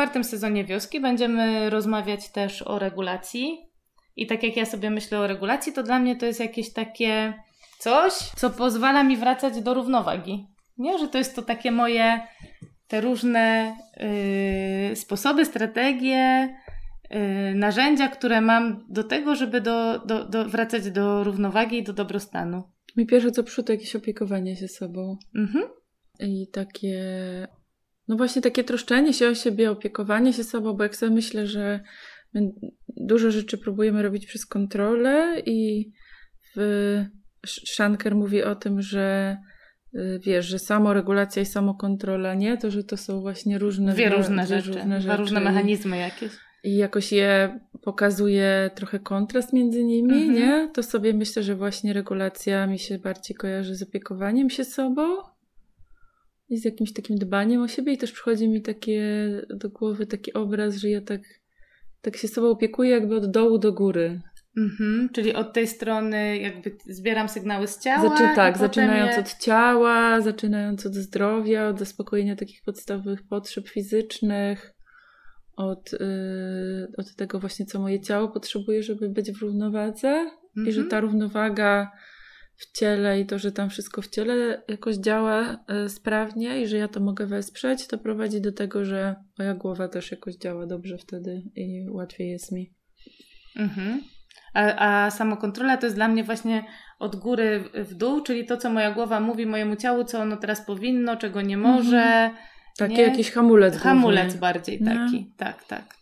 czwartym sezonie wioski będziemy rozmawiać też o regulacji. I tak jak ja sobie myślę o regulacji, to dla mnie to jest jakieś takie coś, co pozwala mi wracać do równowagi. Nie, że to jest to takie moje, te różne yy, sposoby, strategie, yy, narzędzia, które mam do tego, żeby do, do, do wracać do równowagi i do dobrostanu. Mi pierwsze co przyszło to jakieś opiekowanie się sobą. Mhm. I takie, no właśnie takie troszczenie się o siebie, opiekowanie się sobą, bo jak sobie myślę, że dużo rzeczy próbujemy robić przez kontrolę i w Shanker mówi o tym, że y, wiesz, że samoregulacja i samokontrola nie, to że to są właśnie różne dwie różne, rzeczy, różne rzeczy, różne mechanizmy jakieś. I jakoś je pokazuje trochę kontrast między nimi, mhm. nie? To sobie myślę, że właśnie regulacja mi się bardziej kojarzy z opiekowaniem się sobą i z jakimś takim dbaniem o siebie i też przychodzi mi takie do głowy taki obraz, że ja tak, tak się sobą opiekuję jakby od dołu do góry. Mhm, czyli od tej strony jakby zbieram sygnały z ciała. Zaczy, tak, zaczynając je... od ciała, zaczynając od zdrowia, od zaspokojenia takich podstawowych potrzeb fizycznych, od, yy, od tego właśnie, co moje ciało potrzebuje, żeby być w równowadze mhm. i że ta równowaga w ciele i to, że tam wszystko w ciele jakoś działa yy, sprawnie i że ja to mogę wesprzeć, to prowadzi do tego, że moja głowa też jakoś działa dobrze wtedy i łatwiej jest mi. Mhm. A, a samokontrola to jest dla mnie właśnie od góry w dół, czyli to, co moja głowa mówi mojemu ciału, co ono teraz powinno, czego nie może. Mhm. Taki nie? jakiś hamulec. Hamulec główny. bardziej no. taki, tak, tak.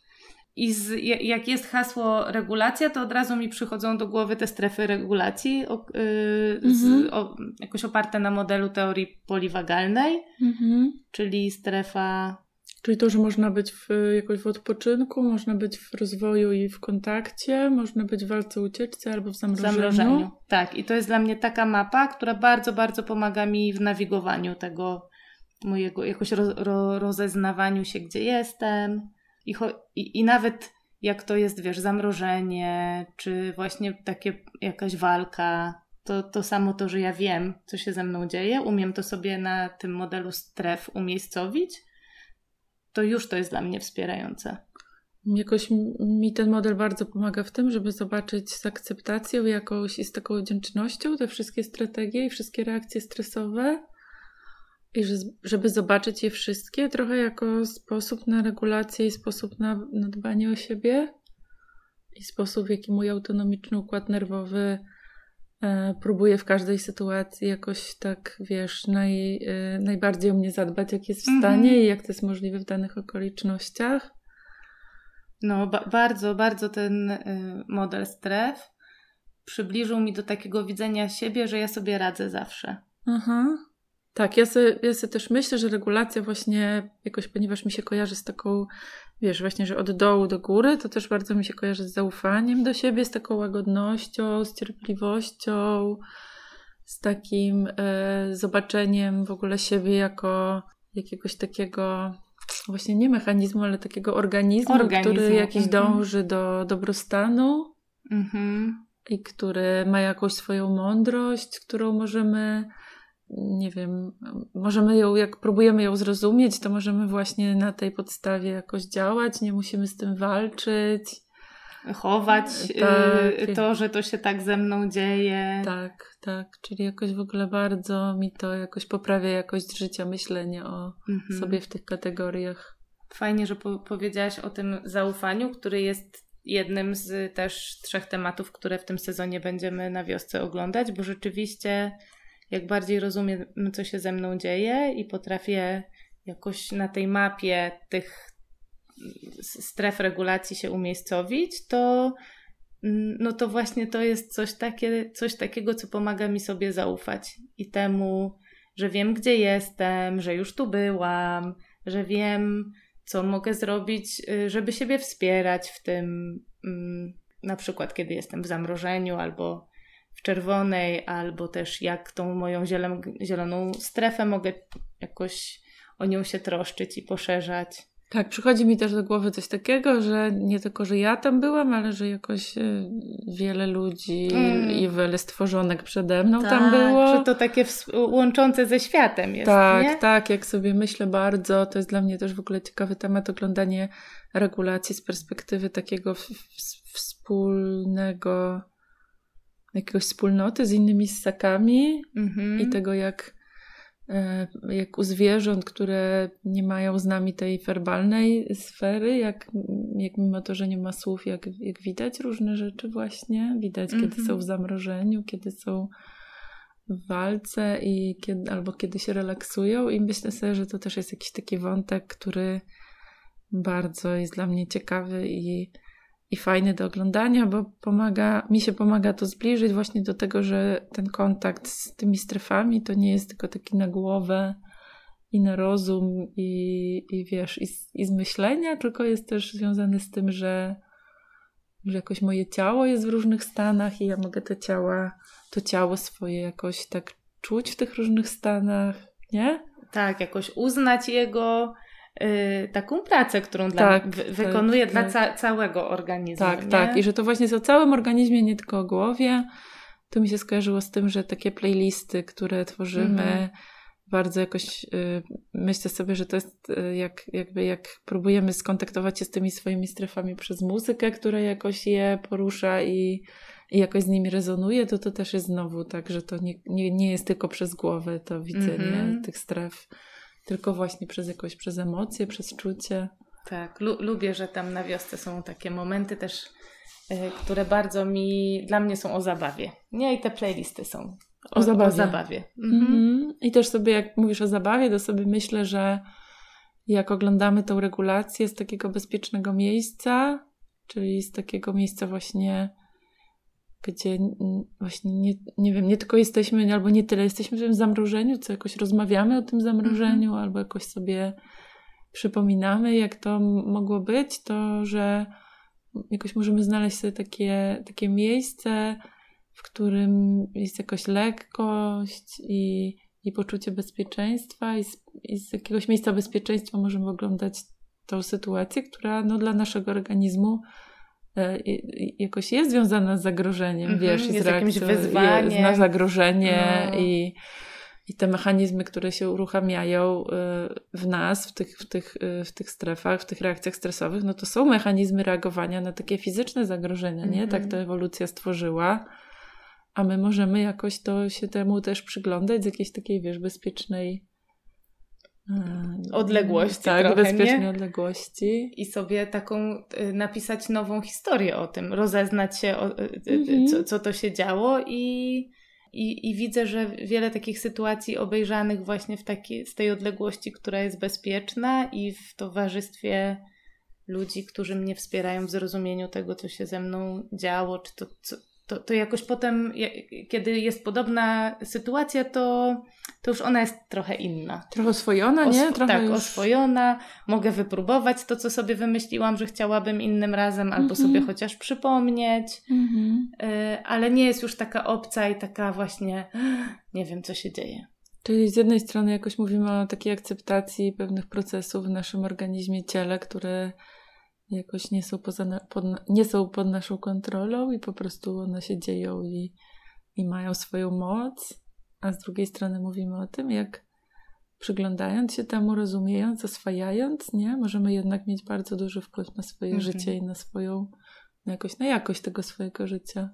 I z, jak jest hasło regulacja, to od razu mi przychodzą do głowy te strefy regulacji, o, yy, z, mhm. o, jakoś oparte na modelu teorii poliwagalnej, mhm. czyli strefa Czyli to, że można być w, jakoś w odpoczynku, można być w rozwoju i w kontakcie, można być w walce ucieczce albo w zamrożeniu. zamrożeniu. Tak, i to jest dla mnie taka mapa, która bardzo, bardzo pomaga mi w nawigowaniu tego mojego, jakoś ro, ro, rozeznawaniu się, gdzie jestem. I, i, I nawet jak to jest, wiesz, zamrożenie, czy właśnie takie jakaś walka, to, to samo to, że ja wiem, co się ze mną dzieje, umiem to sobie na tym modelu stref umiejscowić to już to jest dla mnie wspierające. Jakoś mi ten model bardzo pomaga w tym, żeby zobaczyć z akceptacją jakąś i z taką wdzięcznością te wszystkie strategie i wszystkie reakcje stresowe i żeby zobaczyć je wszystkie trochę jako sposób na regulację i sposób na, na dbanie o siebie i sposób, w jaki mój autonomiczny układ nerwowy E, próbuję w każdej sytuacji jakoś tak, wiesz, naj, e, najbardziej o mnie zadbać, jak jest w mhm. stanie i jak to jest możliwe w danych okolicznościach. No, ba bardzo, bardzo ten y, model stref przybliżył mi do takiego widzenia siebie, że ja sobie radzę zawsze. Aha. Tak, ja sobie, ja sobie też myślę, że regulacja właśnie jakoś, ponieważ mi się kojarzy z taką wiesz, właśnie, że od dołu do góry, to też bardzo mi się kojarzy z zaufaniem do siebie, z taką łagodnością, z cierpliwością, z takim e, zobaczeniem w ogóle siebie jako jakiegoś takiego właśnie nie mechanizmu, ale takiego organizmu, Organizm. który jakiś mhm. dąży do dobrostanu mhm. i który ma jakąś swoją mądrość, którą możemy nie wiem, możemy ją, jak próbujemy ją zrozumieć, to możemy właśnie na tej podstawie jakoś działać, nie musimy z tym walczyć. Chować tak. Y, to, że to się tak ze mną dzieje. Tak, tak. Czyli jakoś w ogóle bardzo mi to jakoś poprawia jakość życia, myślenie o mhm. sobie w tych kategoriach. Fajnie, że po powiedziałaś o tym zaufaniu, który jest jednym z też trzech tematów, które w tym sezonie będziemy na wiosce oglądać, bo rzeczywiście jak bardziej rozumiem, co się ze mną dzieje i potrafię jakoś na tej mapie tych stref regulacji się umiejscowić, to no to właśnie to jest coś, takie, coś takiego, co pomaga mi sobie zaufać. I temu, że wiem, gdzie jestem, że już tu byłam, że wiem, co mogę zrobić, y, żeby siebie wspierać w tym, mm, na przykład kiedy jestem w zamrożeniu albo w czerwonej, albo też jak tą moją zieloną, zieloną strefę mogę jakoś o nią się troszczyć i poszerzać. Tak, przychodzi mi też do głowy coś takiego, że nie tylko, że ja tam byłam, ale że jakoś y, wiele ludzi mm. i wiele stworzonek przede mną tak, tam było. Że to takie łączące ze światem jest, Tak, nie? tak, jak sobie myślę bardzo, to jest dla mnie też w ogóle ciekawy temat, oglądanie regulacji z perspektywy takiego wspólnego, jakiegoś wspólnoty z innymi ssakami mm-hmm. i tego, jak E, jak u zwierząt, które nie mają z nami tej werbalnej sfery, jak, jak mimo to, że nie ma słów, jak, jak widać różne rzeczy właśnie, widać -hmm. kiedy są w zamrożeniu, kiedy są w walce i kiedy, albo kiedy się relaksują i myślę sobie, że to też jest jakiś taki wątek, który bardzo jest dla mnie ciekawy i i fajny do oglądania, bo pomaga, mi się pomaga to zbliżyć właśnie do tego, że ten kontakt z tymi strefami to nie jest tylko taki na głowę i na rozum i, i wiesz, i z, i z myślenia, tylko jest też związany z tym, że, że jakoś moje ciało jest w różnych stanach i ja mogę te ciała, to ciało swoje jakoś tak czuć w tych różnych stanach, nie? Tak, jakoś uznać jego Y, taką pracę, którą dla, tak, w, wykonuje tak, dla ca całego organizmu. Tak, nie? tak. I że to właśnie jest o całym organizmie, nie tylko o głowie. To mi się skojarzyło z tym, że takie playlisty, które tworzymy, mhm. bardzo jakoś y, myślę sobie, że to jest y, jak, jakby jak próbujemy skontaktować się z tymi swoimi strefami przez muzykę, która jakoś je porusza i, i jakoś z nimi rezonuje, to to też jest znowu tak, że to nie, nie, nie jest tylko przez głowę to widzenie mhm. tych stref tylko właśnie przez jakoś, przez emocje, przez czucie. Tak, lu lubię, że tam na wiosce są takie momenty też, yy, które bardzo mi, dla mnie są o zabawie. Nie, i te playlisty są o, o zabawie. O zabawie. Mhm. Mhm. I też sobie, jak mówisz o zabawie, to sobie myślę, że jak oglądamy tą regulację z takiego bezpiecznego miejsca, czyli z takiego miejsca właśnie gdzie właśnie nie, nie wiem, nie tylko jesteśmy, albo nie tyle jesteśmy w tym zamrożeniu, co jakoś rozmawiamy o tym zamrożeniu, mm-hmm. albo jakoś sobie przypominamy, jak to mogło być, to że jakoś możemy znaleźć sobie takie, takie miejsce, w którym jest jakoś lekkość i, i poczucie bezpieczeństwa, i z, i z jakiegoś miejsca bezpieczeństwa możemy oglądać tą sytuację, która no, dla naszego organizmu jakoś jest związana z zagrożeniem, -hmm, wiesz, jest z jakimś wyzwaniem. na zagrożenie no. i, i te mechanizmy, które się uruchamiają e, w nas, w tych, w, tych, e, w tych strefach, w tych reakcjach stresowych, no to są mechanizmy reagowania na takie fizyczne zagrożenia, nie? Tak ta ewolucja stworzyła, a my możemy jakoś to się temu też przyglądać z jakiejś takiej, wiesz, bezpiecznej. Odległości. Tak, trochę, bezpiecznej nie? odległości. I sobie taką y, napisać nową historię o tym, rozeznać się, o, y, y, co, co to się działo i, i, i widzę, że wiele takich sytuacji obejrzanych właśnie w taki, z tej odległości, która jest bezpieczna i w towarzystwie ludzi, którzy mnie wspierają w zrozumieniu tego, co się ze mną działo, czy to, co, to, to jakoś potem, kiedy jest podobna sytuacja, to, to już ona jest trochę inna. Trochę oswojona, nie? Trochę tak, już... oswojona. Mogę wypróbować to, co sobie wymyśliłam, że chciałabym innym razem, albo mm-hmm. sobie chociaż przypomnieć. Mm-hmm. Y, ale nie jest już taka obca i taka właśnie, nie wiem, co się dzieje. Czyli z jednej strony jakoś mówimy o takiej akceptacji pewnych procesów w naszym organizmie, ciele, które jakoś nie są, poza, pod, nie są pod naszą kontrolą i po prostu one się dzieją i, i mają swoją moc, a z drugiej strony mówimy o tym, jak przyglądając się temu, rozumiejąc, oswajając, nie, możemy jednak mieć bardzo duży wpływ na swoje mhm. życie i na swoją, na jakoś na jakość tego swojego życia.